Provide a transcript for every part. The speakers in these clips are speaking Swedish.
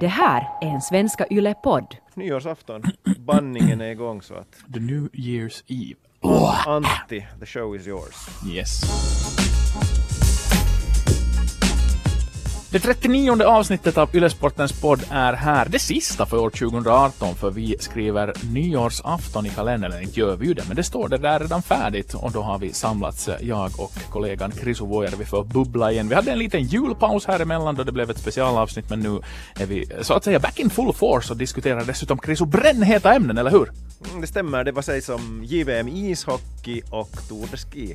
Det här är en Svenska Yle-podd. Nyårsafton, bandningen är igång så att The New Year's Eve. Antti, the show is yours. Yes. Det 39 avsnittet av Ylesportens podd är här. Det sista för år 2018 för vi skriver nyårsafton i kalendern. Eller inte gör vi ju det, men det står det där redan färdigt. Och då har vi samlats, jag och kollegan Chris Vuojärvi för att bubbla igen. Vi hade en liten julpaus här emellan då det blev ett specialavsnitt, men nu är vi så att säga back in full force och diskuterar dessutom Chris brännheta ämnen, eller hur? Mm, det stämmer, det var sig som JVM ishockey och Tour.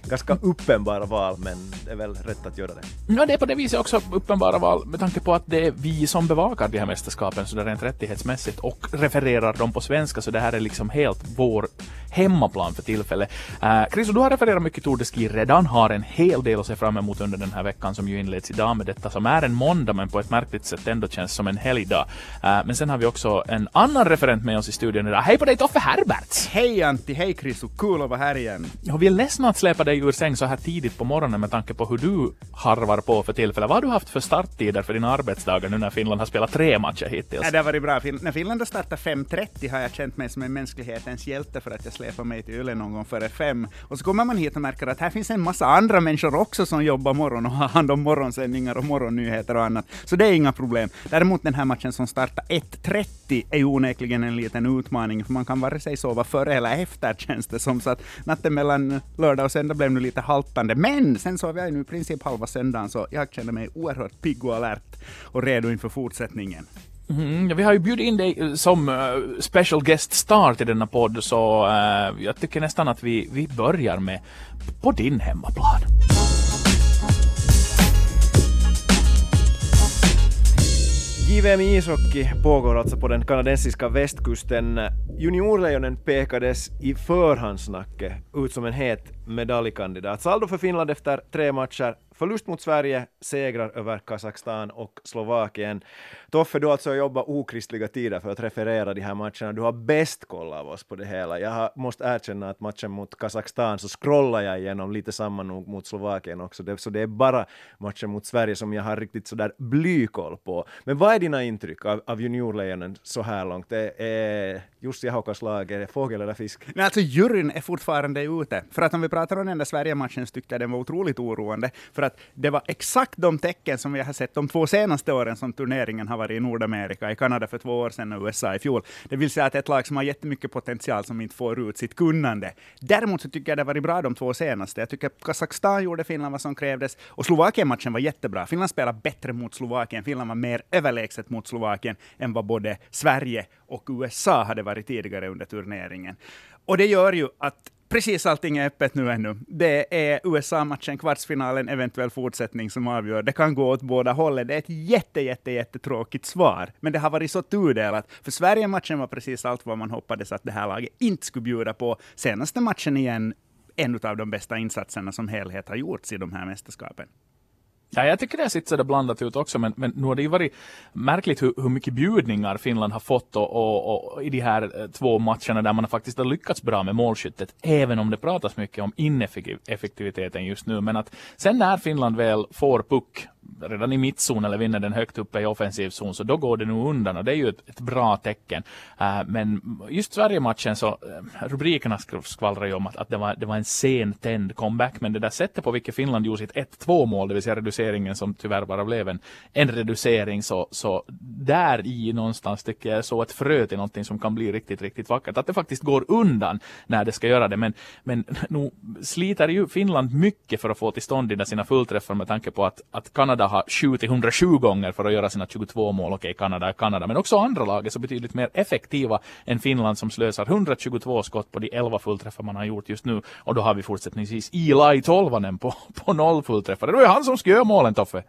Ganska uppenbara val, men det är väl rätt att göra det. Ja, det är på det viset också uppenbara val med tanke på att det är vi som bevakar de här mästerskapen så det rent rättighetsmässigt och refererar dem på svenska så det här är liksom helt vår hemmaplan för tillfället. Uh, Chris, du har refererat mycket Tour de Ski redan, har en hel del att se fram emot under den här veckan som ju inleds idag med detta som är en måndag men på ett märkligt sätt ändå känns som en helgdag. Uh, men sen har vi också en annan referent med oss i studion idag. Hej på dig Toffe Herberts! Hej Antti, hej Chris, och kul att vara här igen. Och vi är ledsna att släpa dig ur säng så här tidigt på morgonen med tanke på hur du harvar på för tillfället. Vad har du haft för slottider för dina arbetsdagar nu när Finland har spelat tre matcher hittills? Ja, det har varit bra. Fin när Finland har startat 5.30 har jag känt mig som en mänsklighetens hjälte för att jag släpar mig till Yle någon gång före fem. Och så kommer man hit och märker att här finns en massa andra människor också som jobbar morgon och har hand om morgonsändningar och morgonnyheter och annat. Så det är inga problem. Däremot den här matchen som startar 1.30 är ju onekligen en liten utmaning, för man kan vare sig sova före eller efter känns det som. Så att natten mellan lördag och söndag blev nu lite haltande. Men sen sov jag nu i princip halva söndagen, så jag känner mig oerhört pigg och alert och redo inför fortsättningen. Mm, ja, vi har ju bjudit in dig eh, som uh, special guest star till denna podd så uh, jag tycker nästan att vi, vi börjar med på din hemmaplan. JVM i ishockey pågår alltså på den kanadensiska västkusten. Juniorlejonen pekades i förhandsnacket ut som en het medaljkandidat. Saldo för Finland efter tre matcher, förlust mot Sverige, segrar över Kazakstan och Slovakien. Toffe, du har alltså jobbat okristliga tider för att referera de här matcherna. Du har bäst koll av oss på det hela. Jag har, måste erkänna att matchen mot Kazakstan så scrollar jag igenom lite samma nog mot Slovakien också. Det, så det är bara matchen mot Sverige som jag har riktigt sådär blykoll på. Men vad är dina intryck av, av juniorlejonen så här långt? Det är Jussi Haukas lag, är det fågel eller fisk? Nej, alltså juryn är fortfarande ute. För att om vi pratar om den där Sverige-matchen så tyckte jag den var otroligt oroande. För att det var exakt de tecken som vi har sett de två senaste åren som turneringen har varit i Nordamerika, i Kanada för två år sedan och USA i fjol. Det vill säga att ett lag som har jättemycket potential som inte får ut sitt kunnande. Däremot så tycker jag det har varit bra de två senaste. Jag tycker att Kazakstan gjorde Finland vad som krävdes och Slovakien-matchen var jättebra. Finland spelade bättre mot Slovakien. Finland var mer överlägset mot Slovakien än vad både Sverige och USA hade varit tidigare under turneringen. Och det gör ju att precis allting är öppet nu ännu. Det är USA-matchen, kvartsfinalen, eventuell fortsättning som avgör. Det kan gå åt båda hållen. Det är ett jätte, jätte, jättetråkigt svar. Men det har varit så tudelat. För Sverige-matchen var precis allt vad man hoppades att det här laget inte skulle bjuda på. Senaste matchen igen, en av de bästa insatserna som helhet har gjorts i de här mästerskapen. Ja, jag tycker det har sett sådär blandat ut också, men, men nu har det ju varit märkligt hur, hur mycket bjudningar Finland har fått och, och, och, i de här eh, två matcherna där man faktiskt har lyckats bra med målskyttet, även om det pratas mycket om ineffektiviteten just nu. Men att sen när Finland väl får puck redan i mittzon eller vinner den högt uppe i offensiv zon, så då går det nog undan och det är ju ett, ett bra tecken. Uh, men just Sverige-matchen så, uh, rubrikerna skvallrar ju om att, att det, var, det var en sen tänd comeback, men det där sättet på vilket Finland gjorde sitt 1-2 mål, det vill säga reduceringen som tyvärr bara blev en, en reducering, så, så där i någonstans tycker jag så ett frö till någonting som kan bli riktigt, riktigt vackert. Att det faktiskt går undan när det ska göra det, men, men nu sliter ju Finland mycket för att få till stånd sina fullträffar med tanke på att, att Kanada har skjutit 107 gånger för att göra sina 22 mål. Okej, Kanada är Kanada, men också andra lag är så betydligt mer effektiva än Finland som slösar 122 skott på de 11 fullträffar man har gjort just nu. Och då har vi fortsättningsvis Eli Tolvanen på, på noll fullträffar. Det var ju han som skulle göra målen, Toffe.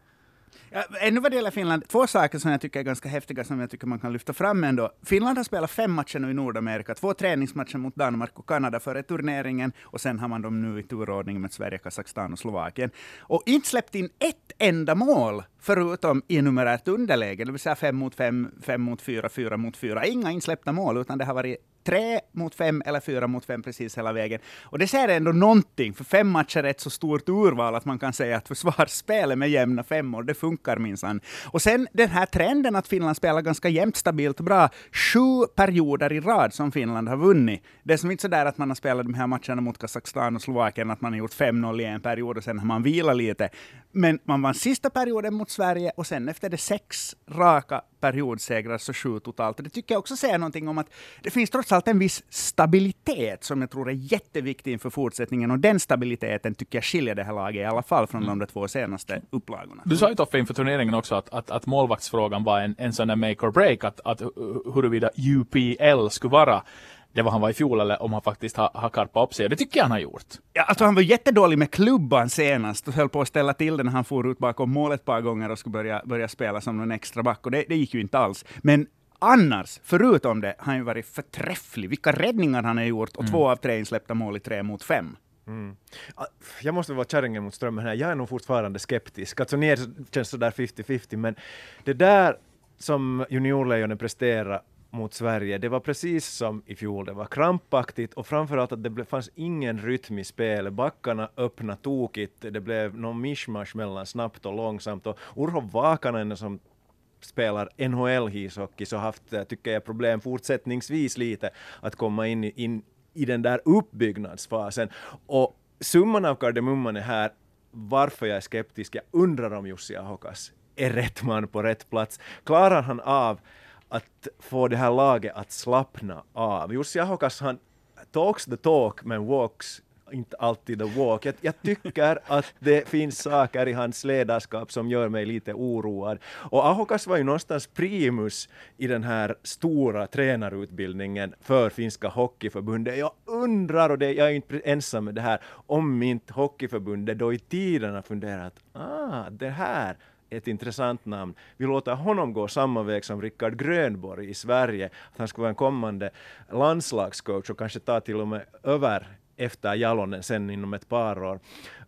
Äh, ännu vad det gäller Finland, två saker som jag tycker är ganska häftiga som jag tycker man kan lyfta fram ändå. Finland har spelat fem matcher nu i Nordamerika, två träningsmatcher mot Danmark och Kanada före turneringen och sen har man dem nu i turordning med Sverige, Kazakstan och Slovakien. Och inte släppt in ett enda mål förutom i numerärt underläge, det vill säga fem mot fem, fem mot fyra, fyra mot fyra. Inga insläppta mål, utan det har varit tre mot fem eller fyra mot fem precis hela vägen. Och det säger ändå någonting, för fem matcher är ett så stort urval att man kan säga att försvarsspelet med jämna femmor, det funkar minsann. Och sen den här trenden att Finland spelar ganska jämnt, stabilt och bra. Sju perioder i rad som Finland har vunnit. Det är som inte så där att man har spelat de här matcherna mot Kazakstan och Slovakien, att man har gjort 5-0 i en period och sen har man vilat lite. Men man vann sista perioden mot Sverige och sen efter det sex raka periodsegrar, så sju totalt. Och det tycker jag också säger någonting om att det finns trots allt en viss stabilitet som jag tror är jätteviktig inför fortsättningen. Och den stabiliteten tycker jag skiljer det här laget i alla fall från mm. de två senaste upplagorna. Du sa ju Toffe inför turneringen också att, att, att målvaktsfrågan var en, en sån där make or break, att, att huruvida UPL skulle vara det var han var i fjol eller om han faktiskt har, har karpat upp sig. Det tycker jag han har gjort. Ja, alltså han var jättedålig med klubban senast och höll på att ställa till det när han for ut bakom mål ett par gånger och skulle börja, börja spela som någon extra back. Och det, det gick ju inte alls. Men annars, förutom det, har han ju varit förträfflig. Vilka räddningar han har gjort och mm. två av tre insläppta mål i tre mot fem. Mm. Jag måste vara kärringen mot strömmen här. Jag är nog fortfarande skeptisk. Alltså ner känns sådär 50-50, men det där som juniorlejonen presterar mot Sverige, det var precis som i fjol, det var krampaktigt och framförallt att det fanns ingen rytm i spelet. Backarna öppnade tokigt, det blev någon mischmasch mellan snabbt och långsamt och Urho Vakanen som spelar NHL-ishockey så haft, eh, tycker jag, problem fortsättningsvis lite att komma in i, in i den där uppbyggnadsfasen. Och summan av kardemumman är här varför jag är skeptisk. Jag undrar om Jussi Ahokas är rätt man på rätt plats. Klarar han av att få det här laget att slappna av. Jussi Ahokas han talks the talk men walks inte alltid the walk. Jag, jag, tycker att det finns saker i hans ledarskap som gör mig lite oroad. Och Ahokas var ju någonstans primus i den här stora tränarutbildningen för finska hockeyförbundet. Jag undrar, och det, jag är inte ensam med det här, om inte hockeyförbundet då i tiden har funderat, ah, det här ett intressant namn. Vi låter honom gå samma väg som Rickard Grönborg i Sverige, att han skulle vara en kommande landslagscoach och kanske ta till och med över efter Jalonen sen inom ett par år.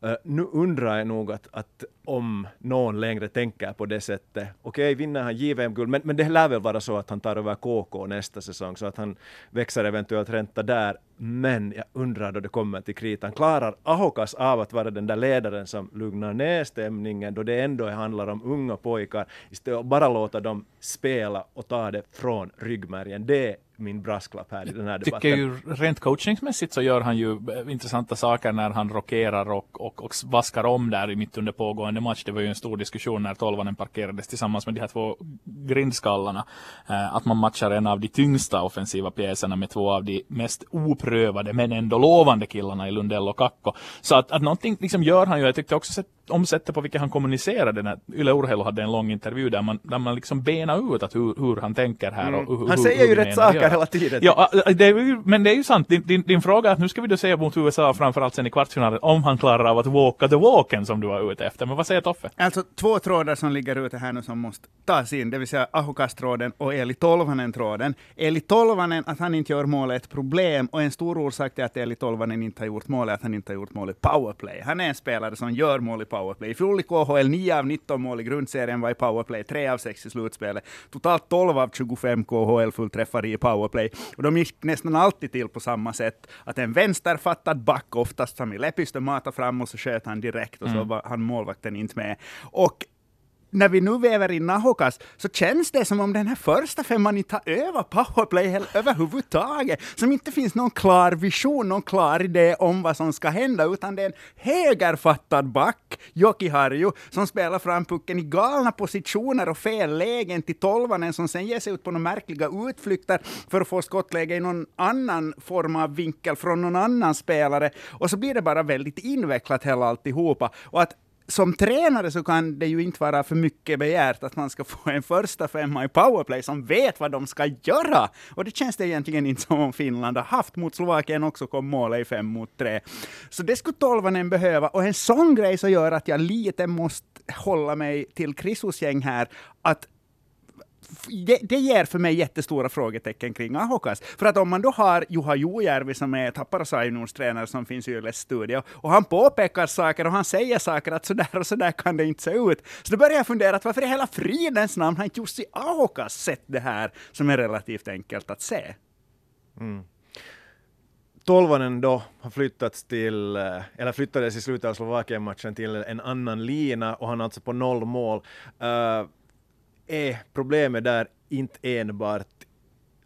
Uh, nu undrar jag nog att, att om någon längre tänker på det sättet. Okej, okay, vinner han JVM-guld, men, men det lär väl vara så att han tar över KK nästa säsong, så att han växer eventuellt ränta där. Men jag undrar då det kommer till kritan, klarar Ahokas av att vara den där ledaren som lugnar ner stämningen, då det ändå handlar om unga pojkar, istället för bara låta dem spela och ta det från ryggmärgen. Det min brasklapp här i den här debatten. Tycker ju rent coachningsmässigt så gör han ju eh, intressanta saker när han rockerar och, och, och vaskar om där mitt under pågående match. Det var ju en stor diskussion när tolvanen parkerades tillsammans med de här två grindskallarna. Eh, att man matchar en av de tyngsta offensiva pjäserna med två av de mest oprövade men ändå lovande killarna i Lundell och Kakko. Så att, att någonting liksom gör han ju. Jag tyckte också sett om sättet på vilket han kommunicerade när Yle Urheilu hade en lång intervju där man, där man liksom benar ut att hur, hur han tänker här. Och mm. hur, han säger hur, ju rätt saker hela tiden. Ja, det ju, men det är ju sant. Din, din, din fråga är att nu ska vi då se mot USA framförallt sen i kvartsfinalen om han klarar av att walka the walken som du var ute efter. Men vad säger Toffe? Alltså två trådar som ligger ute här nu som måste tas in, det vill säga Ahokas-tråden och Eli Tolvanen-tråden. Eli Tolvanen, att han inte gör mål är ett problem och en stor orsak till att Eli Tolvanen inte har gjort mål är att han inte har gjort mål i powerplay. Han är en spelare som gör mål i powerplay. I fjol i KHL 9 av 19 mål i grundserien var i powerplay, 3 av 6 i slutspelet. Totalt 12 av 25 KHL-fullträffar i powerplay. Och de gick nästan alltid till på samma sätt. Att en vänsterfattad back, oftast Sami Lepistö, matade fram och så sköt han direkt och så mm. var han målvakten inte med. Och när vi nu väver in Nahokas, så känns det som om den här första femman inte har övat powerplay överhuvudtaget. Som inte finns någon klar vision, någon klar idé om vad som ska hända, utan det är en högerfattad back, Joki Harju, som spelar fram pucken i galna positioner och fel lägen till tolvanen, som sen ger sig ut på några märkliga utflykter för att få skottläge i någon annan form av vinkel från någon annan spelare. Och så blir det bara väldigt invecklat hela alltihopa. Och att som tränare så kan det ju inte vara för mycket begärt att man ska få en första femma i powerplay som vet vad de ska göra. Och det känns det egentligen inte som om Finland har haft. Mot Slovakien också kom målet i fem mot tre. Så det skulle tolvanen behöva. Och en sån grej så gör att jag lite måste hålla mig till Krisos gäng här, att det, det ger för mig jättestora frågetecken kring Ahokas. För att om man då har Juha Jojärvi som är Tapparasainons tränare som finns i Yles studio, och han påpekar saker och han säger saker att sådär och sådär kan det inte se ut. Så då börjar jag fundera att varför i hela fridens namn har inte Jussi Ahokas sett det här som är relativt enkelt att se? Mm. Tolvanen då har flyttats till, eh, eller flyttades i slutet av Slovakien-matchen till en annan lina och han är alltså på noll mål. Uh, är problemet där inte enbart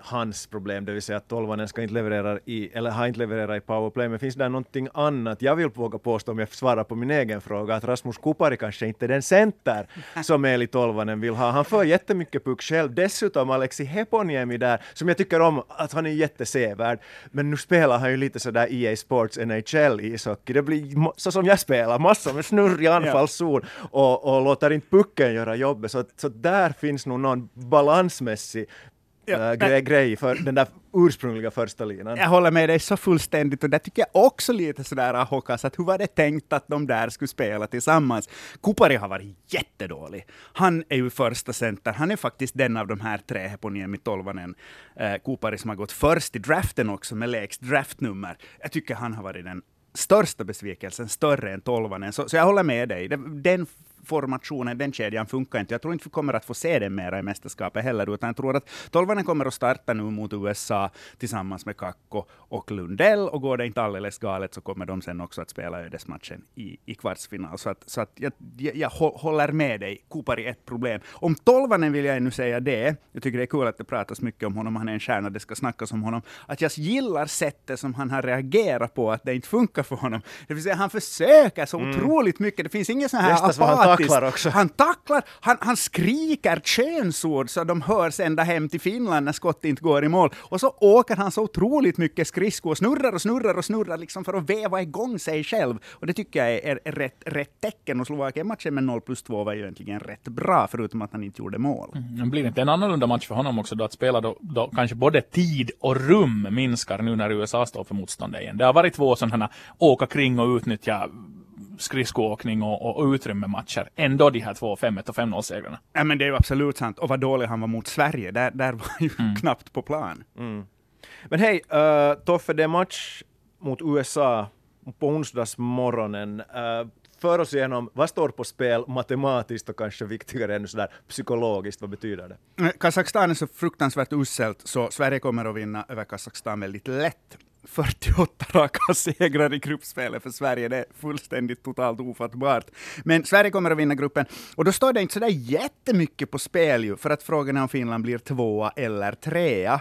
hans problem, det vill säga att tolvanen ska inte leverera i, eller har inte levererat i powerplay, men finns det någonting annat? Jag vill våga påstå, om jag svarar på min egen fråga, att Rasmus Kupari kanske inte är den center som Eli Tolvanen vill ha. Han får jättemycket puck själv. Dessutom Alexi Heponiemi där, som jag tycker om, att han är jättesevärd. Men nu spelar han ju lite sådär EA Sports NHL ishockey. Det blir så som jag spelar, massor med snurr i anfallszon och, och låter inte pucken göra jobbet. Så, så där finns nog någon balansmässig ja, äh, grej, för den där ursprungliga första linan. Jag håller med dig så fullständigt och där tycker jag också lite sådär Ahokas, att hur var det tänkt att de där skulle spela tillsammans? Kupari har varit jättedålig. Han är ju första center, han är faktiskt den av de här tre Heponiemi Tolvanen, eh, Kupari som har gått först i draften också med lägst draftnummer. Jag tycker han har varit den största besvikelsen, större än tolvanen. Så, så jag håller med dig. Den formationen, den kedjan funkar inte. Jag tror inte vi kommer att få se den mera i mästerskapet heller, utan jag tror att tolvanen kommer att starta nu mot USA tillsammans med Kakko och Lundell, och går det inte alldeles galet så kommer de sen också att spela ödesmatchen i, i kvartsfinal. Så att, så att jag, jag, jag håller med dig, Kupari ett problem. Om tolvanen vill jag ännu säga det, jag tycker det är kul att det pratas mycket om honom, han är en stjärna, det ska snackas om honom, att jag gillar sättet som han har reagerat på att det inte funkar för honom. Det vill säga han försöker så mm. otroligt mycket, det finns ingen sån här apatisk tacklar också. Han tacklar, han, han skriker könsord så de hörs ända hem till Finland när skott inte går i mål. Och så åker han så otroligt mycket skridskor, snurrar och snurrar och snurrar liksom för att väva igång sig själv. Och det tycker jag är, är rätt, rätt tecken. Och Slovakien-matchen med 0 plus 2 var ju egentligen rätt bra, förutom att han inte gjorde mål. Mm, blir inte en annorlunda match för honom också då att spela då, då kanske både tid och rum minskar nu när USA står för motståndet igen. Det har varit två sådana åka kring och utnyttja skridskoåkning och, och utrymme-matcher. Ändå de här två 5-1 och 5-0-segrarna. Ja, men det är ju absolut sant. Och vad dålig han var mot Sverige. Där, där var han ju mm. knappt på plan. Mm. Men hej, uh, Toffe, det är match mot USA på onsdagsmorgonen. Uh, för oss igenom, vad står på spel matematiskt och kanske viktigare ännu sådär psykologiskt, vad betyder det? Eh, Kazakstan är så fruktansvärt uselt, så Sverige kommer att vinna över Kazakstan väldigt lätt. 48 raka segrar i gruppspelet för Sverige. Det är fullständigt totalt ofattbart. Men Sverige kommer att vinna gruppen. Och då står det inte sådär jättemycket på spel ju, för att frågan är om Finland blir tvåa eller trea.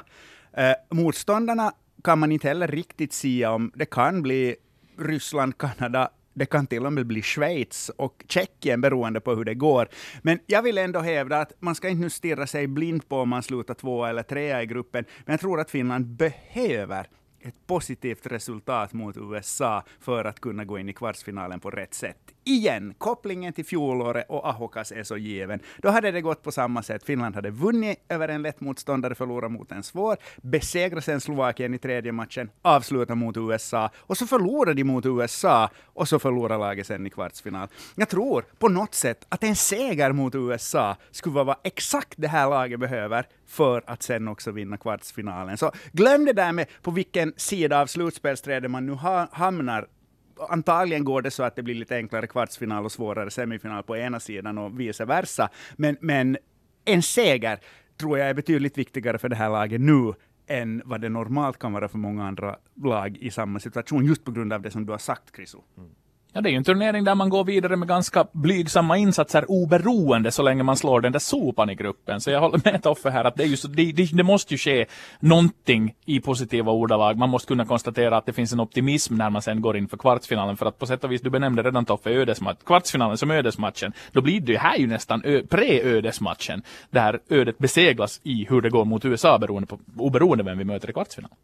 Eh, motståndarna kan man inte heller riktigt säga om. Det kan bli Ryssland, Kanada, det kan till och med bli Schweiz och Tjeckien beroende på hur det går. Men jag vill ändå hävda att man ska inte nu stirra sig blind på om man slutar tvåa eller trea i gruppen. Men jag tror att Finland behöver ett positivt resultat mot USA för att kunna gå in i kvartsfinalen på rätt sätt. Igen, kopplingen till fjolåret och Ahokas är så given. Då hade det gått på samma sätt. Finland hade vunnit över en lätt motståndare, förlorat mot en svår, besegrat sen Slovakien i tredje matchen, avslutat mot USA, och så förlorade de mot USA, och så förlorade laget sen i kvartsfinal. Jag tror på något sätt att en seger mot USA skulle vara exakt det här laget behöver för att sen också vinna kvartsfinalen. Så glöm det där med på vilken sida av slutspelsträdet man nu ha, hamnar antagligen går det så att det blir lite enklare kvartsfinal och svårare semifinal på ena sidan och vice versa. Men, men en seger tror jag är betydligt viktigare för det här laget nu än vad det normalt kan vara för många andra lag i samma situation, just på grund av det som du har sagt, Chriso. Mm. Ja, det är ju en turnering där man går vidare med ganska blygsamma insatser oberoende så länge man slår den där sopan i gruppen. Så jag håller med Toffe här att det, är just, det, det, det, måste ju ske någonting i positiva ordalag. Man måste kunna konstatera att det finns en optimism när man sen går in för kvartsfinalen. För att på sätt och vis, du benämnde redan Toffe ödesmatch, kvartsfinalen som ödesmatchen. Då blir det ju här ju nästan pre-ödesmatchen. Där ödet beseglas i hur det går mot USA beroende på, oberoende vem vi möter i kvartsfinalen.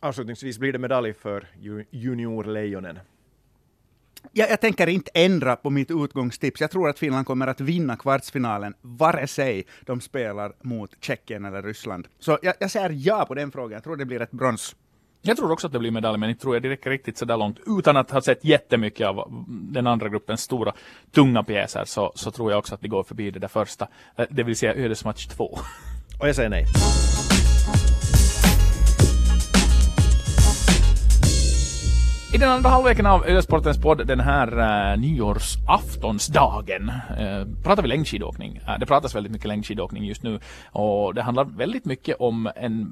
Avslutningsvis blir det medalj för juniorlejonen jag, jag, tänker inte ändra på mitt utgångstips. Jag tror att Finland kommer att vinna kvartsfinalen, vare sig de spelar mot Tjeckien eller Ryssland. Så jag, jag säger ja på den frågan. Jag tror det blir ett brons. Jag tror också att det blir medalj, men inte tror jag det räcker riktigt så där långt. Utan att ha sett jättemycket av den andra gruppens stora, tunga pjäser, så, så tror jag också att de går förbi det där första. Eh, det vill säga ödesmatch två. Och jag säger nej. I den andra halvleken av Ösportens podd den här uh, nyårsaftonsdagen uh, pratar vi längdskidåkning. Uh, det pratas väldigt mycket längdskidåkning just nu och det handlar väldigt mycket om en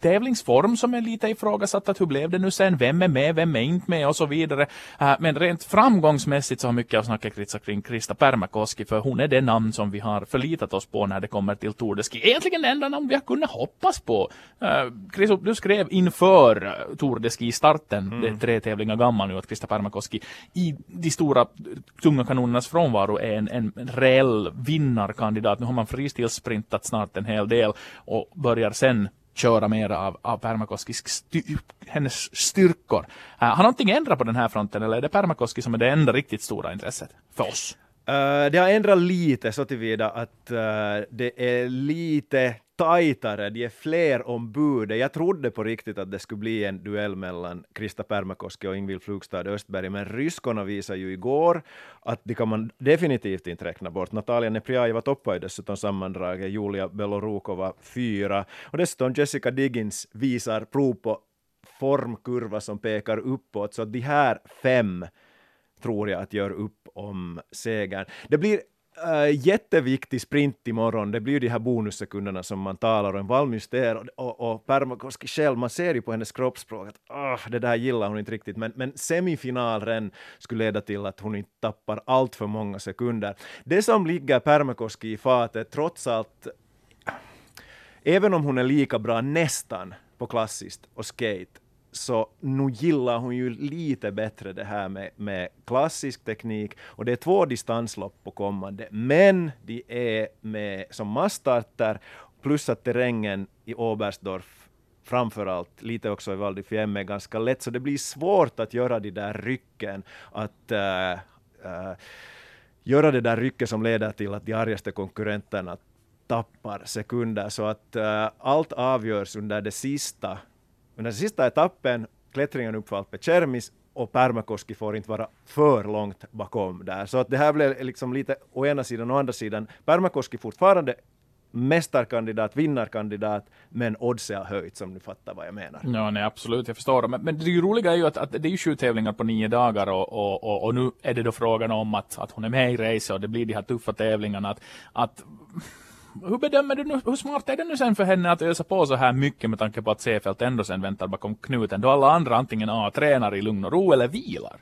tävlingsform som är lite ifrågasatt. Att hur blev det nu sen? Vem är med? Vem är inte med? Och så vidare. Uh, men rent framgångsmässigt så har mycket av snacket kretsat kring Krista Permakoski för hon är det namn som vi har förlitat oss på när det kommer till Tour de Ski. Egentligen det enda namn vi har kunnat hoppas på. Uh, Chris, du skrev inför Tour de Ski-starten, mm. det tre tävlingar gammal nu, att Krista Pärmäkoski i de stora tunga kanonernas frånvaro är en, en reell vinnarkandidat. Nu har man fristilsprintat snart en hel del och börjar sen köra mera av, av Permakoskis styr, hennes styrkor. Uh, har någonting ändrat på den här fronten eller är det Permakoski som är det enda riktigt stora intresset för oss? Uh, det har ändrat lite så tillvida att uh, det är lite tajtare, de är fler ombud. Jag trodde på riktigt att det skulle bli en duell mellan Krista Permakoski och Ingvild Flugstad Östberg, men ryskorna visade ju igår att det kan man definitivt inte räkna bort. Natalia Neprjajeva toppar ju dessutom sammandraget, Julia Belorukova fyra, och dessutom Jessica Diggins visar prov på formkurva som pekar uppåt, så de här fem tror jag att gör upp om segern. Det blir äh, jätteviktig sprint imorgon. Det blir ju de här bonussekunderna som man talar om. Valmyster och, och, och Permakoski själv, man ser ju på hennes kroppsspråk att oh, det där gillar hon inte riktigt. Men, men semifinalen skulle leda till att hon inte tappar allt för många sekunder. Det som ligger Permakoski i fatet, trots allt, även om hon är lika bra nästan på klassiskt och skate, så nu gillar hon ju lite bättre det här med, med klassisk teknik. Och det är två distanslopp på kommande, men de är med som massstarter plus att terrängen i Oberstdorf framförallt, lite också i Val di Fiemme, är ganska lätt, så det blir svårt att göra de där rycken, att uh, uh, göra det där rycket som leder till att de argaste konkurrenterna tappar sekunder, så att uh, allt avgörs under det sista men den sista etappen, klättringen upp för Alpe Cermis, och Permakoski får inte vara för långt bakom där. Så att det här blev liksom lite å ena sidan och å andra sidan. Permakoski fortfarande mästarkandidat, vinnarkandidat, men oddset har höjts om ni fattar vad jag menar. Ja, nej, absolut, jag förstår. Men, men det roliga är ju att, att det är ju sju tävlingar på nio dagar och, och, och, och, nu är det då frågan om att, att hon är med i racet och det blir de här tuffa tävlingarna. Att, att hur bedömer du nu, hur smart är det nu sen för henne att ösa på så här mycket med tanke på att Seefeld ändå sen väntar bakom knuten då alla andra antingen A tränar i lugn och ro eller vilar?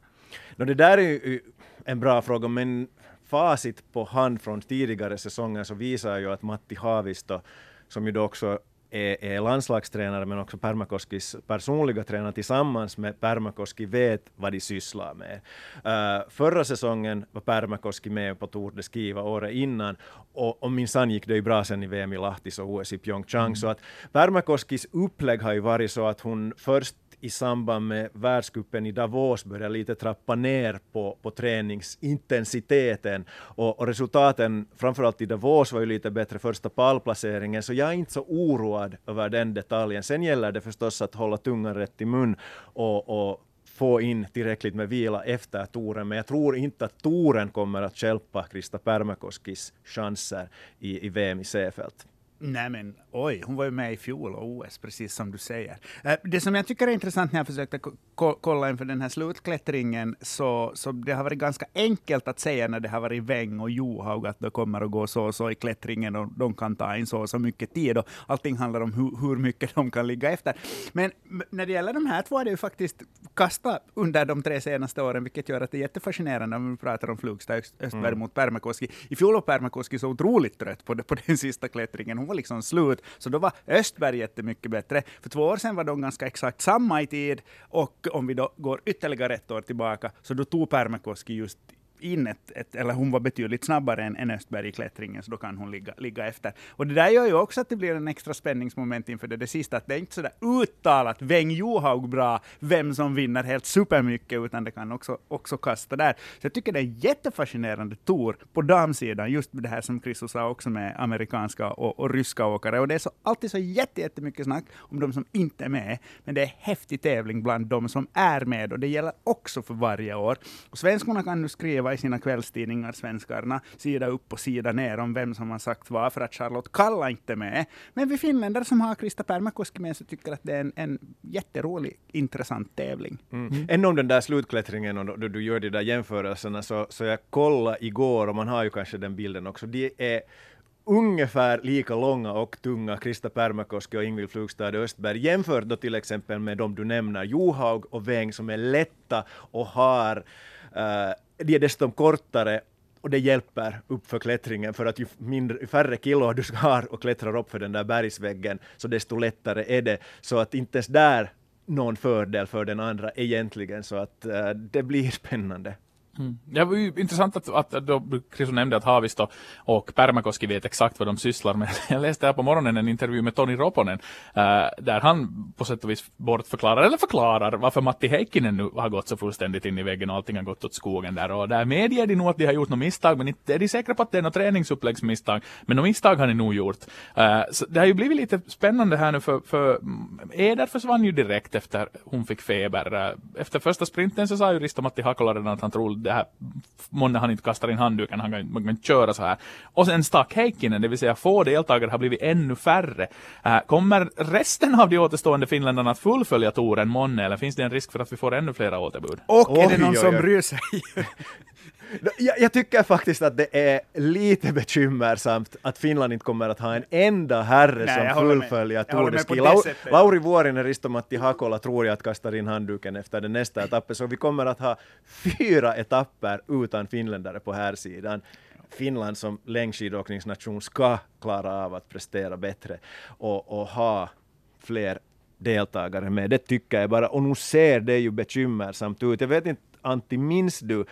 No, det där är ju en bra fråga, men facit på hand från tidigare säsonger så visar ju att Matti Haavisto, som ju då också är, är landslagstränare men också Permakoskis personliga tränare tillsammans med Permakoski vet vad de sysslar med. Uh, förra säsongen var Permakoski med på Tour de Skiva året innan och, och minsann gick det ju bra sen i VM i Lahtis och OS i Pyeongchang mm. så att Permakoskis upplägg har ju varit så att hon först i samband med världscupen i Davos började lite trappa ner på, på träningsintensiteten och, och resultaten, framförallt i Davos, var ju lite bättre första pallplaceringen, så jag är inte så oroad över den detaljen. Sen gäller det förstås att hålla tungan rätt i mun och, och få in tillräckligt med vila efter touren, men jag tror inte att touren kommer att hjälpa Krista Pärmäkoskis chanser i, i VM i Seefeld. Nej men oj, hon var ju med i fjol och OS, precis som du säger. Eh, det som jag tycker är intressant när jag försökte kolla inför den här slutklättringen, så, så det har varit ganska enkelt att säga när det har varit Weng och Johaug att det kommer att gå så och så i klättringen och de kan ta in så och så mycket tid och allting handlar om hur, hur mycket de kan ligga efter. Men när det gäller de här två är det ju faktiskt kastat under de tre senaste åren, vilket gör att det är jättefascinerande om vi pratar om Flugstad Östberg mm. mot Permakoski. I fjol var Permakoski så otroligt trött på, det, på den sista klättringen var liksom slut. Så då var Östberg jättemycket bättre. För två år sedan var de ganska exakt samma i tid. Och om vi då går ytterligare ett år tillbaka, så då tog Pärmäkoski just in ett, ett, eller hon var betydligt snabbare än, än Östberg i klättringen, så då kan hon ligga, ligga efter. Och det där gör ju också att det blir en extra spänningsmoment inför det, det sista, att det är inte sådär uttalat Weng Johaug bra, vem som vinner helt supermycket, utan det kan också, också kasta där. Så jag tycker det är en jättefascinerande tour på damsidan, just med det här som Chris sa också med amerikanska och, och ryska åkare. Och det är så, alltid så jättemycket snack om de som inte är med, men det är häftig tävling bland de som är med, och det gäller också för varje år. Och svenskorna kan nu skriva i sina kvällstidningar, svenskarna, sida upp och sida ner om vem som har sagt vad, för att Charlotte Kalla inte är med. Men vi finländare som har Krista Pärmäkoski med, så tycker att det är en, en jätterolig, intressant tävling. Mm. Ännu om den där slutklättringen, och då, du gör de där jämförelserna, så, så jag kollade igår, och man har ju kanske den bilden också, de är ungefär lika långa och tunga, Krista Pärmäkoski och Ingvild Flugstad Östberg, jämfört då till exempel med de du nämner, Johaug och Weng, som är lätta och har, uh, de är dessutom kortare och det hjälper upp för klättringen, för att ju mindre, färre kilo du har och klättrar upp för den där bergsväggen, så desto lättare är det. Så att inte ens där någon fördel för den andra egentligen, så att uh, det blir spännande. Mm. Det var ju intressant att, att då Chris nämnde att Haavisto och Pärmäkoski vet exakt vad de sysslar med. Jag läste här på morgonen en intervju med Toni Roponen äh, där han på sätt och vis bortförklarar, eller förklarar varför Matti Heikkinen nu har gått så fullständigt in i väggen och allting har gått åt skogen där. Och där medger de nog att de har gjort något misstag, men inte är de säkra på att det är något träningsuppläggsmisstag. Men något misstag har de nog gjort. Äh, så det har ju blivit lite spännande här nu för, för Eder försvann ju direkt efter hon fick feber. Eh, efter första sprinten så sa ju Risto Matti Hakola redan att han trodde det här, månne han inte kastar in handduken, han kan, man kan köra så här. Och sen stack Heikkinen, det vill säga få deltagare har blivit ännu färre. Uh, kommer resten av de återstående finländarna att fullfölja touren månne, eller finns det en risk för att vi får ännu flera återbud? Och är det Oj, någon oj, som oj. bryr sig? Jag, jag tycker faktiskt att det är lite bekymmersamt att Finland inte kommer att ha en enda herre Nej, som fullföljer Tour de med på Ski. det Lau. Lauri Vuorinen, Risto Matti Hakola tror jag att kastar in handduken efter den nästa etappen, så vi kommer att ha fyra etapper utan finländare på här sidan. Finland som längdskidåkningsnation ska klara av att prestera bättre och, och ha fler deltagare med. Det tycker jag bara. Och nu ser det ju bekymmersamt ut. Jag vet inte, Antti, minns du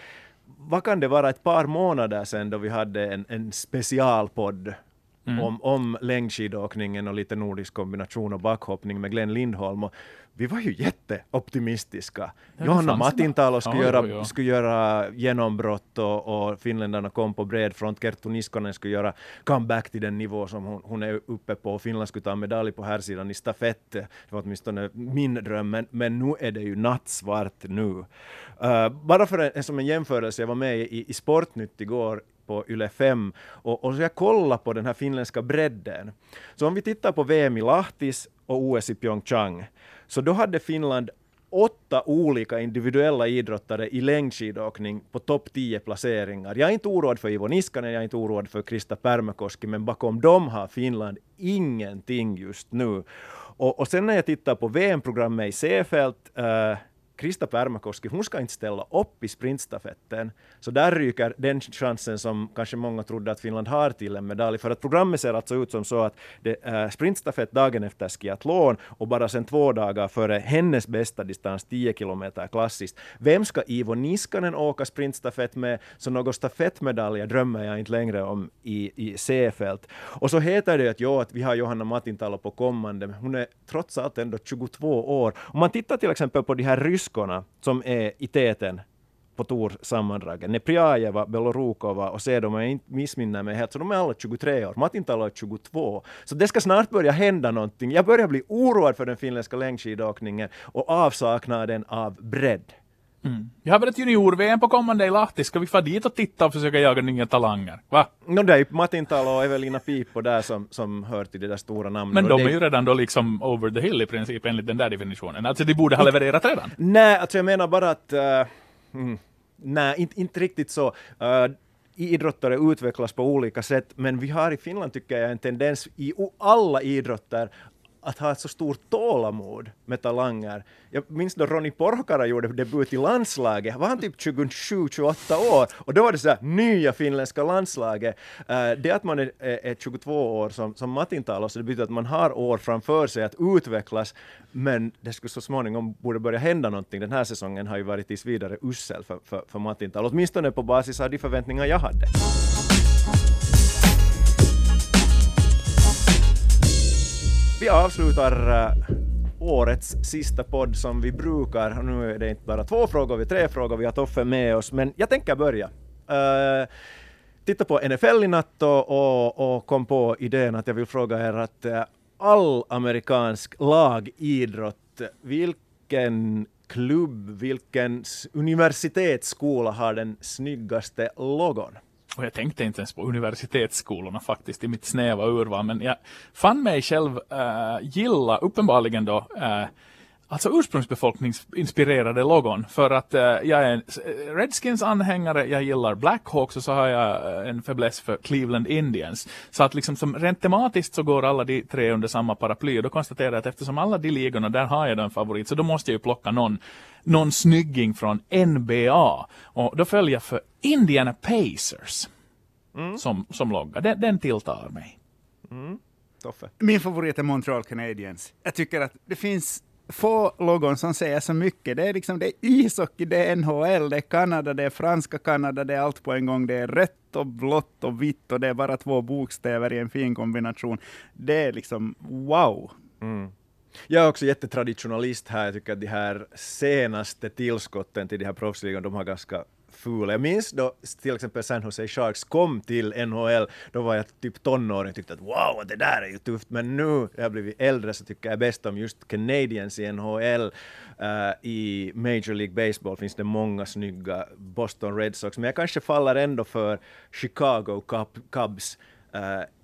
vad kan det vara, ett par månader sedan då vi hade en, en specialpodd? Om, om längdskidåkningen och lite nordisk kombination och backhoppning med Glenn Lindholm. Och vi var ju jätteoptimistiska. det Johanna Matintalo skulle, Ja, göra, jo. skulle göra genombrott och, och finländarna kom på bred front. Kerttu Niskonen skulle göra comeback till den nivå som hon, hon är uppe på. och Finland skulle ta medalj på här sidan i stafett. Det var åtminstone min dröm, men, men nu är det ju nattsvart nu. Uh, bara för en, som en jämförelse, jag var med i, i Sportnytt igår på Yle 5 och, och så jag kollade på den här finländska bredden. Så om vi tittar på VM i Lahtis och OS i Pyeongchang, så då hade Finland åtta olika individuella idrottare i längdskidåkning på topp 10 placeringar. Jag är inte oroad för Ivo Niskanen, jag är inte oroad för Krista Pärmäkoski, men bakom dem har Finland ingenting just nu. Och, och sen när jag tittar på VM-programmet i Seefeld, äh, Krista Pärmäkoski, hon ska inte ställa upp i sprintstafetten. Så där ryker den chansen som kanske många trodde att Finland har till en medalj. För att programmet ser alltså ut som så att det är sprintstafett dagen efter skiathlon och bara sen två dagar före hennes bästa distans, 10 kilometer klassiskt. Vem ska Ivo Niskanen åka sprintstafett med? Så någon stafettmedalj drömmer jag inte längre om i, i C-fält. Och så heter det att, jo, att vi har Johanna Matintalo på kommande, men hon är trots allt ändå 22 år. Om man tittar till exempel på de här ryskorna som är i täten på Tor-sammandragen. Neprjajeva, Belorukova och Sedo, om jag inte missminner mig helt, så de är alla 23 år. Matintalo är 22. Så det ska snart börja hända någonting. Jag börjar bli oroad för den finländska längdskidåkningen och avsaknaden av bredd. Mm. Jag har varit junior-VM på kommande i Lahti. Ska vi få dit och titta och försöka jaga nya talanger? Va? No, det är ju Matintalo och Evelina Pipo där som, som hör till de där stora namnen. Men de det- är ju redan då liksom over the hill i princip enligt den där definitionen. Alltså de borde ha levererat redan. Nej, alltså jag menar bara att... Uh, mm, nej, inte, inte riktigt så. Uh, idrottare utvecklas på olika sätt, men vi har i Finland, tycker jag, en tendens i alla idrotter att ha ett så stort tålamod med talanger. Jag minns då Ronny Porkara gjorde debut i landslaget, var han typ 27-28 år? Och då var det så här, nya finländska landslaget. Eh, det att man är, är 22 år som, som Matin talade så det betyder att man har år framför sig att utvecklas, men det skulle så småningom borde börja hända någonting. Den här säsongen har ju varit tills vidare usel för, för, för Matintal, åtminstone på basis av de förväntningar jag hade. Vi avslutar eh, årets sista podd som vi brukar. Nu är det inte bara två frågor, vi har tre frågor, vi har Toffe med oss, men jag tänker börja. Uh, titta på NFL i natt och, och, och, kom på idén att jag vill fråga er att uh, all amerikansk lagidrott, vilken klubb, vilken universitetsskola har den snyggaste logon? Och jag tänkte inte ens på universitetsskolorna faktiskt i mitt snäva urval, men jag fann mig själv äh, gilla uppenbarligen då äh, alltså ursprungsbefolkningsinspirerade logon för att äh, jag är en Redskins anhängare, jag gillar Blackhawks och så har jag en fäbless för Cleveland Indians. Så att liksom som rent tematiskt så går alla de tre under samma paraply och då konstaterar jag att eftersom alla de ligorna, där har jag en favorit, så då måste jag ju plocka någon någon snygging från NBA. Och då följer jag för Indiana Pacers mm. som, som logga. Den, den tilltalar mig. Mm. Min favorit är Montreal Canadiens. Jag tycker att det finns få logon som säger så mycket. Det är liksom det är ishockey, det är NHL, det är Kanada, det är franska Kanada, det är allt på en gång. Det är rött och blått och vitt och det är bara två bokstäver i en fin kombination. Det är liksom wow. Mm. Jag är också jättetraditionalist här. Jag tycker att de här senaste tillskotten till de här proffsligan, de har ganska ful. Jag minns då till exempel San Jose Sharks kom till NHL, då var jag typ tonåring och tyckte att wow, det där är ju tufft, men nu när jag blivit äldre så tycker jag bäst om just Canadiens i NHL. Uh, eh, I Major League Baseball finns det många snygga Boston Red Sox, men jag kanske faller ändå för Chicago Cubs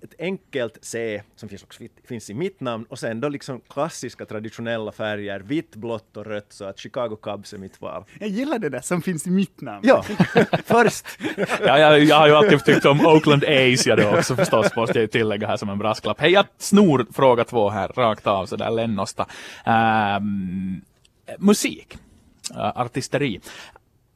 ett enkelt C som finns, också, finns i mitt namn och sen då liksom klassiska traditionella färger, vitt, blått och rött, så att Chicago Cubs är mitt val. Jag gillar det där som finns i mitt namn. Ja, först. ja, jag, jag har ju alltid tyckt om Oakland A's jag då också förstås, måste jag tillägga här som en brasklapp. Hej, jag snor fråga två här, rakt av sådär lennosta. Um, musik, uh, artisteri.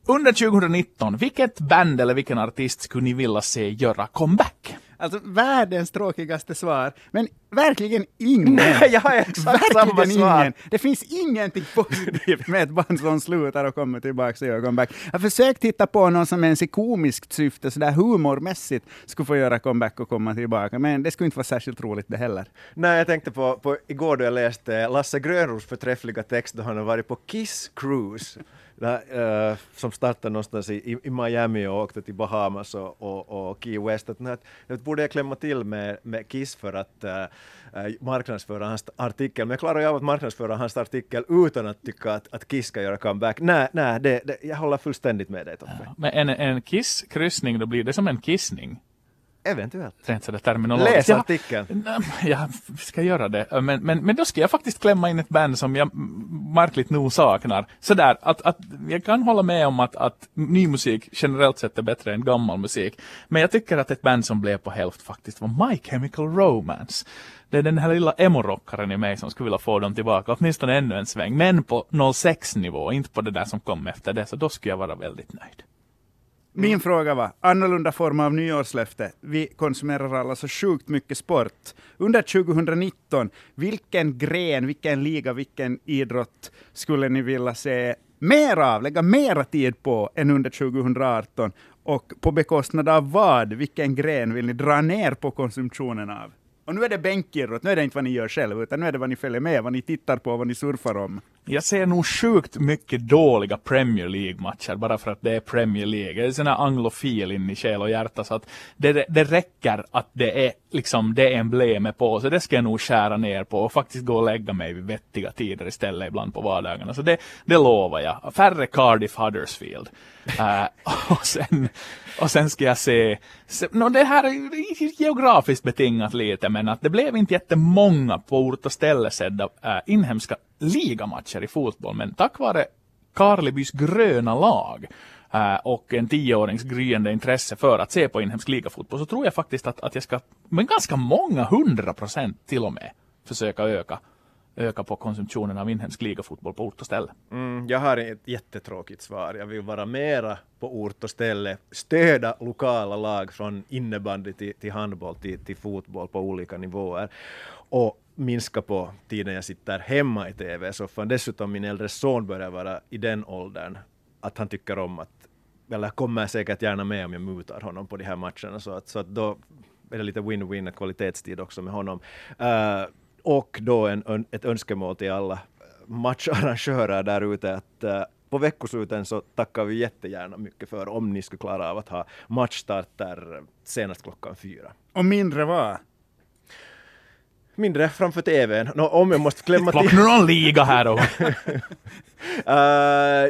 Under 2019, vilket band eller vilken artist skulle ni vilja se göra comeback? Alltså världens tråkigaste svar, men verkligen ingen. Nej, jag har exakt samma svar. Ingen. Det finns ingenting positivt med ett band som slutar och kommer tillbaka och gör comeback. Jag har försökt titta på någon som ens i komiskt syfte, sådär humormässigt, skulle få göra comeback och komma tillbaka, men det skulle inte vara särskilt roligt det heller. Nej, jag tänkte på, på igår då jag läste Lasse Grönros förträffliga text då han har varit på Kiss Cruise där, äh, som startade någonstans i, i, Miami och åkte till Bahamas och, och, och Key West. Att, att, att borde jag klämma till med, med Kiss för att äh, äh, marknadsföra hans artikel, men jag klarar ju av att marknadsföra hans artikel utan att tycka att, att Kiss ska göra comeback. Nej, nej det, det, jag håller fullständigt med dig Toffe. Ja, men en, en Kiss-kryssning, då blir det som en kissning. Eventuellt. Rent sådär terminologiskt. Läs artikeln. Ja, jag ska göra det. Men, men, men då ska jag faktiskt klämma in ett band som jag märkligt nog saknar. Sådär, att, att jag kan hålla med om att, att ny musik generellt sett är bättre än gammal musik. Men jag tycker att ett band som blev på hälft faktiskt var My Chemical Romance. Det är den här lilla emo-rockaren i mig som skulle vilja få dem tillbaka, åtminstone ännu en sväng. Men på 06 nivå, inte på det där som kom efter det. Så då skulle jag vara väldigt nöjd. Mm. Min mm. fråga var, annorlunda form av nyårslöfte. Vi konsumerar alla så sjukt mycket sport. Under 2019, vilken gren, vilken liga, vilken idrott skulle ni vilja se mer av, lägga mera tid på än under 2018? Och på bekostnad av vad? Vilken gren vill ni dra ner på konsumtionen av? Och nu är det bänkirrot, nu är det inte vad ni gör själv, utan nu är det vad ni följer med, vad ni tittar på, vad ni surfar om. Jag ser nog sjukt mycket dåliga Premier League-matcher, bara för att det är Premier League. Jag är sån här anglofil in i själ och hjärta, så att det, det räcker att det är liksom det emblemet på, så det ska jag nog skära ner på och faktiskt gå och lägga mig vid vettiga tider istället ibland på vardagarna. Så det, det lovar jag. Färre Cardiff Huddersfield. uh, och, sen, och sen ska jag se, se no, det här är geografiskt betingat lite, men att det blev inte jättemånga på ort och ställe sedda äh, inhemska ligamatcher i fotboll, men tack vare Karlebys gröna lag äh, och en tioårings gryende intresse för att se på inhemsk ligafotboll så tror jag faktiskt att, att jag ska med ganska många hundra procent till och med försöka öka öka på konsumtionen av inhemsk ligafotboll på ort och ställe? Mm, jag har ett jättetråkigt svar. Jag vill vara mera på ort och ställe, stöda lokala lag från innebandy till, till handboll till, till fotboll på olika nivåer och minska på tiden jag sitter hemma i tv-soffan. Dessutom min äldre son börjar vara i den åldern att han tycker om att, eller kommer säkert gärna med om jag mutar honom på de här matcherna, så att, så att då är det lite win-win kvalitetstid också med honom. Uh, och då en, ett önskemål till alla matcharrangörer där ute att uh, på veckosluten så tackar vi jättegärna mycket för om ni skulle klara av att ha matchstarter senast klockan fyra. Och mindre vad? Mindre framför tvn. No, om jag måste klämma till... Plocka någon liga här då. Uh,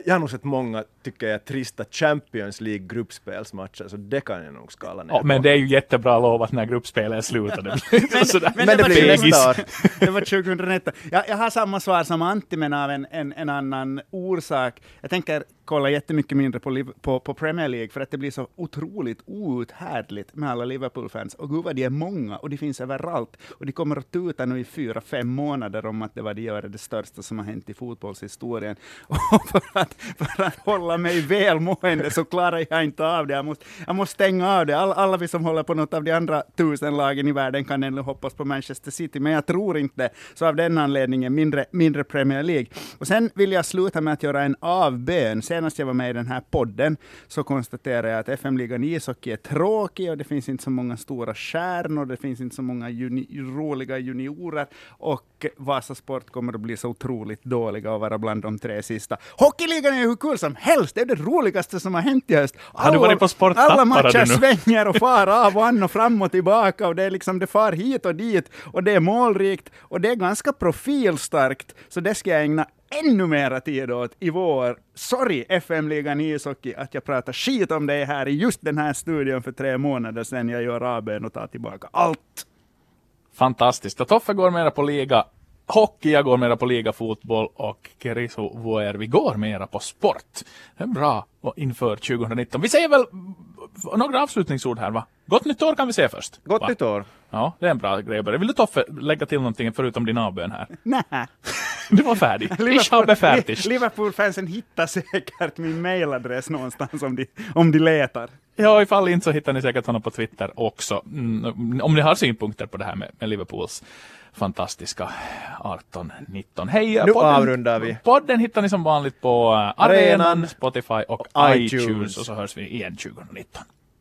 jag har nog sett många, tycker jag, trista Champions League gruppspelsmatcher, så det kan jag nog skala ner ja, på. Men det är ju jättebra lovat när gruppspelet slutade. men, men det var blir 20 nästa år. det var 2019. Jag, jag har samma svar som Antti, men av en, en, en annan orsak. Jag tänker kolla jättemycket mindre på, på, på Premier League, för att det blir så otroligt outhärdligt med alla Liverpool-fans. Och gud vad de är många, och de finns överallt. Och de kommer att tuta nu i fyra, fem månader om att det var de gör det största som har hänt i fotbollshistorien. Och för att, för att hålla mig välmående så klarar jag inte av det. Jag måste, jag måste stänga av det. All, alla vi som håller på något av de andra tusen lagen i världen kan ännu hoppas på Manchester City, men jag tror inte det. Så av den anledningen mindre, mindre Premier League. Och sen vill jag sluta med att göra en avbön. Senast jag var med i den här podden så konstaterade jag att FM-ligan i ishockey är tråkig och det finns inte så många stora stjärnor, det finns inte så många juni roliga juniorer och Vasa Sport kommer att bli så otroligt dåliga och vara bland de tre sista. Hockeyligan är ju hur kul som helst, det är det roligaste som har hänt i höst. Har du varit på Sport Alla matcher svänger och far av och an och fram och tillbaka och det är liksom, det far hit och dit och det är målrikt och det är ganska profilstarkt, så det ska jag ägna ännu mera tid åt i vår. Sorry, FM-ligan ishockey, att jag pratar skit om det här i just den här studion för tre månader sedan. Jag gör avbön och tar tillbaka allt. Fantastiskt. Och Toffe går mera på liga hockey, jag går mera på liga fotboll och Keriso Vuer, vi går mera på sport. Det är bra inför 2019. Vi säger väl några avslutningsord här va? Gott nytt år kan vi säga först. Gott va? nytt år! Ja, det är en bra grej. Vill du Toffe lägga till någonting förutom din avbön här? Nä. Du var färdig. Liverpool-fansen hittar säkert min mailadress någonstans om de, om de letar. Ja, ifall inte så hittar ni säkert honom på Twitter också. Mm, om ni har synpunkter på det här med, med Liverpools fantastiska 18-19. Hej! Nu avrundar vi. Podden hittar ni som vanligt på uh, Arenan, Arenan, Spotify och och iTunes. iTunes. Och så hörs vi igen 2019.